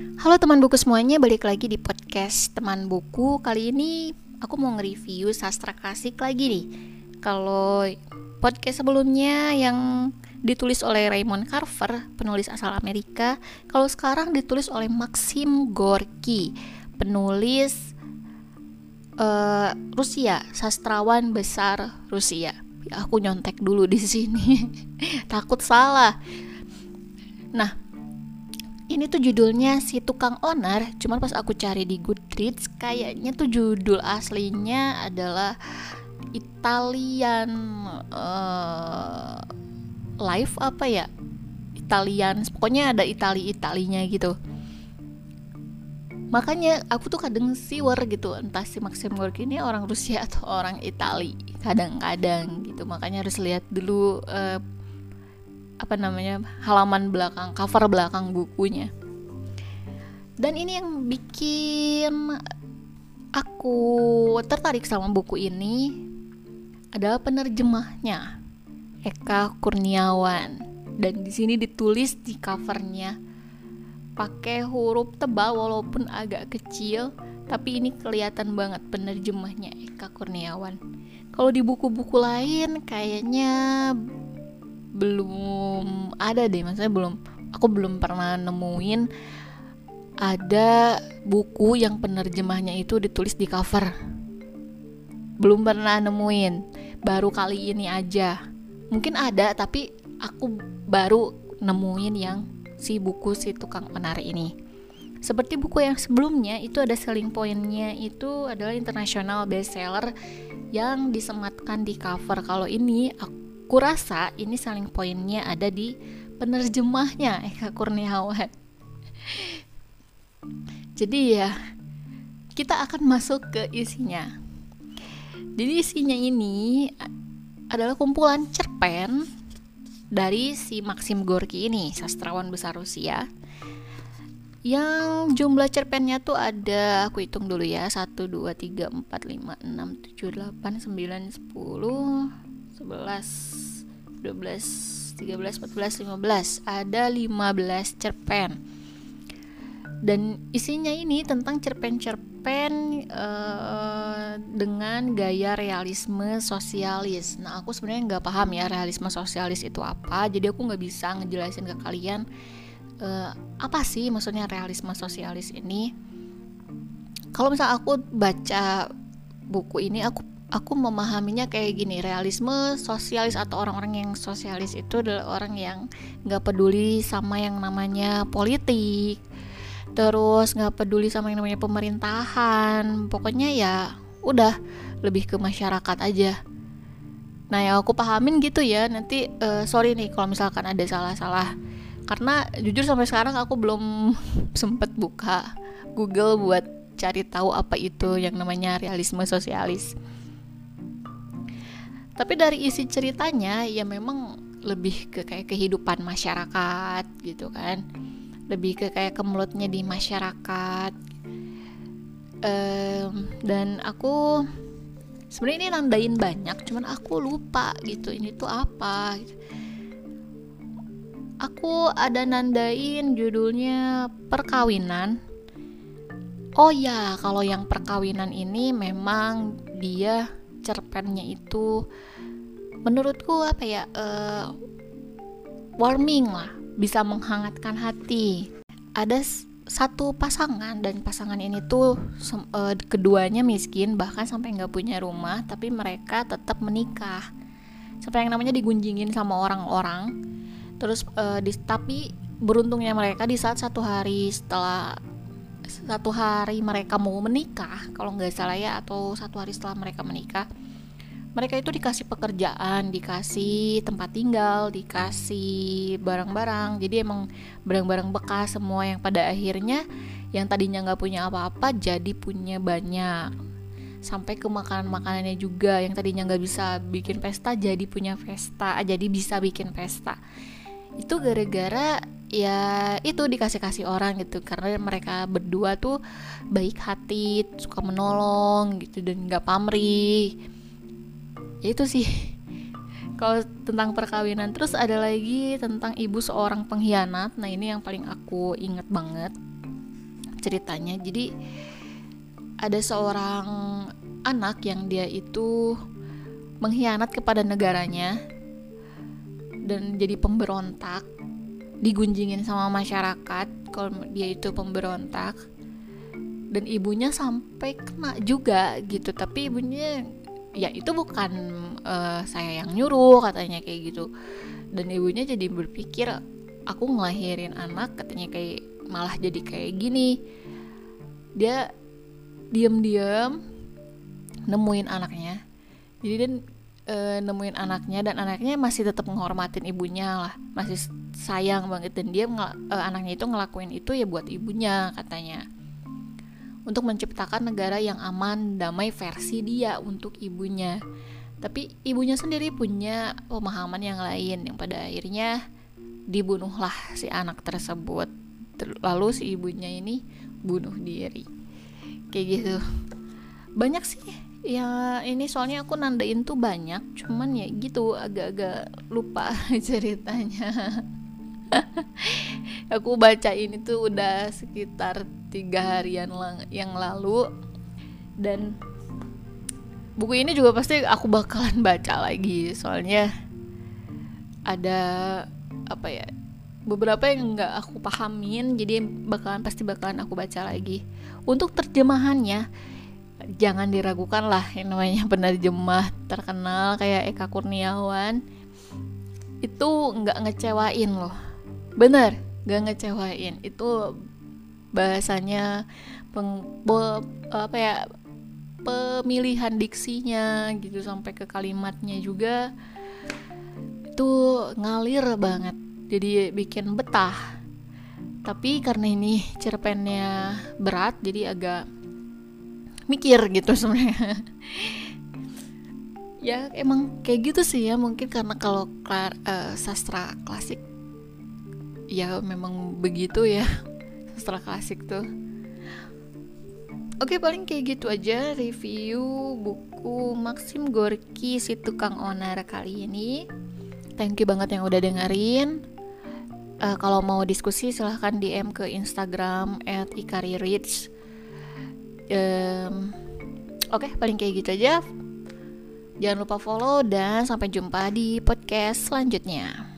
Halo teman buku semuanya, balik lagi di podcast teman buku. Kali ini aku mau nge-review sastra klasik lagi nih. Kalau podcast sebelumnya yang ditulis oleh Raymond Carver, penulis asal Amerika Kalau sekarang ditulis oleh Maxim Gorky, penulis uh, Rusia, sastrawan besar Rusia. Aku nyontek dulu di sini, takut salah. Nah, ini tuh judulnya si tukang onar cuman pas aku cari di Goodreads kayaknya tuh judul aslinya adalah Italian uh, life apa ya? Italian pokoknya ada Itali Italinya gitu. Makanya aku tuh kadang siwer gitu entah si Maxim Gorky ini orang Rusia atau orang Itali kadang-kadang gitu. Makanya harus lihat dulu uh, apa namanya halaman belakang cover belakang bukunya. Dan ini yang bikin aku tertarik sama buku ini adalah penerjemahnya Eka Kurniawan. Dan di sini ditulis di covernya. Pakai huruf tebal walaupun agak kecil tapi ini kelihatan banget penerjemahnya Eka Kurniawan. Kalau di buku-buku lain kayaknya belum ada deh maksudnya belum aku belum pernah nemuin ada buku yang penerjemahnya itu ditulis di cover. Belum pernah nemuin baru kali ini aja. Mungkin ada tapi aku baru nemuin yang si buku si tukang penari ini. Seperti buku yang sebelumnya itu ada selling pointnya itu adalah international bestseller yang disematkan di cover. Kalau ini aku kurasa ini saling poinnya ada di penerjemahnya Eka Kurniawan. Jadi ya, kita akan masuk ke isinya. Jadi isinya ini adalah kumpulan cerpen dari si Maxim Gorky ini, sastrawan besar Rusia. Yang jumlah cerpennya tuh ada, aku hitung dulu ya, 1, 2, 3, 4, 5, 6, 7, 8, 9, 10, 11 12 13 14 15 ada 15 cerpen dan isinya ini tentang cerpen-cerpen uh, dengan gaya realisme sosialis. Nah aku sebenarnya nggak paham ya realisme sosialis itu apa, jadi aku nggak bisa ngejelasin ke kalian uh, apa sih maksudnya realisme sosialis ini. Kalau misal aku baca buku ini, aku aku memahaminya kayak gini realisme sosialis atau orang-orang yang sosialis itu adalah orang yang nggak peduli sama yang namanya politik terus nggak peduli sama yang namanya pemerintahan pokoknya ya udah lebih ke masyarakat aja. Nah yang aku pahamin gitu ya nanti uh, sorry nih kalau misalkan ada salah-salah karena jujur sampai sekarang aku belum sempet buka Google buat cari tahu apa itu yang namanya realisme sosialis tapi dari isi ceritanya ya memang lebih ke kayak kehidupan masyarakat gitu kan. Lebih ke kayak kemelutnya di masyarakat. Um, dan aku sebenarnya ini nandain banyak cuman aku lupa gitu ini tuh apa aku ada nandain judulnya perkawinan. Oh ya kalau yang perkawinan ini memang dia cerpennya itu menurutku apa ya uh, warming lah bisa menghangatkan hati. Ada satu pasangan dan pasangan ini tuh uh, keduanya miskin bahkan sampai nggak punya rumah tapi mereka tetap menikah. Sampai yang namanya digunjingin sama orang-orang terus uh, di, tapi beruntungnya mereka di saat satu hari setelah satu hari mereka mau menikah kalau nggak salah ya atau satu hari setelah mereka menikah mereka itu dikasih pekerjaan, dikasih tempat tinggal, dikasih barang-barang. Jadi emang barang-barang bekas semua yang pada akhirnya yang tadinya nggak punya apa-apa jadi punya banyak. Sampai ke makanan-makanannya juga yang tadinya nggak bisa bikin pesta jadi punya pesta, jadi bisa bikin pesta itu gara-gara ya itu dikasih-kasih orang gitu. Karena mereka berdua tuh baik hati suka menolong gitu dan nggak pamrih. Ya itu sih. Kalau tentang perkawinan terus ada lagi tentang ibu seorang pengkhianat. Nah ini yang paling aku inget banget ceritanya. Jadi ada seorang anak yang dia itu mengkhianat kepada negaranya dan jadi pemberontak digunjingin sama masyarakat kalau dia itu pemberontak. Dan ibunya sampai kena juga gitu. Tapi ibunya ya itu bukan uh, saya yang nyuruh katanya kayak gitu. Dan ibunya jadi berpikir aku ngelahirin anak katanya kayak malah jadi kayak gini. Dia diam-diam nemuin anaknya. Jadi dan e, nemuin anaknya dan anaknya masih tetap menghormatin ibunya lah. Masih sayang banget dan dia e, anaknya itu ngelakuin itu ya buat ibunya katanya. Untuk menciptakan negara yang aman damai versi dia untuk ibunya. Tapi ibunya sendiri punya pemahaman yang lain yang pada akhirnya dibunuhlah si anak tersebut. Lalu si ibunya ini bunuh diri. Kayak gitu. Banyak sih ya ini soalnya aku nandain tuh banyak cuman ya gitu agak-agak lupa ceritanya aku baca ini tuh udah sekitar tiga harian yang lalu. Dan buku ini juga pasti aku bakalan baca lagi. Soalnya ada apa ya beberapa yang nggak aku pahamin jadi bakalan pasti bakalan aku baca lagi. Untuk terjemahannya jangan diragukan lah yang namanya penerjemah terkenal kayak Eka Kurniawan. Itu nggak ngecewain loh bener nggak ngecewain. Itu bahasanya peng, bo, apa ya pemilihan diksinya gitu sampai ke kalimatnya juga itu ngalir banget. Jadi bikin betah. Tapi karena ini cerpennya berat jadi agak mikir gitu sebenarnya. Ya emang kayak gitu sih ya mungkin karena kalau uh, sastra klasik ya memang begitu ya. Sastra klasik tuh. Oke paling kayak gitu aja review buku Maxim Gorki si tukang onar kali ini. Thank you banget yang udah dengerin. Uh, kalau mau diskusi silahkan DM ke Instagram @ikaririch um, oke paling kayak gitu aja. Jangan lupa follow dan sampai jumpa di podcast selanjutnya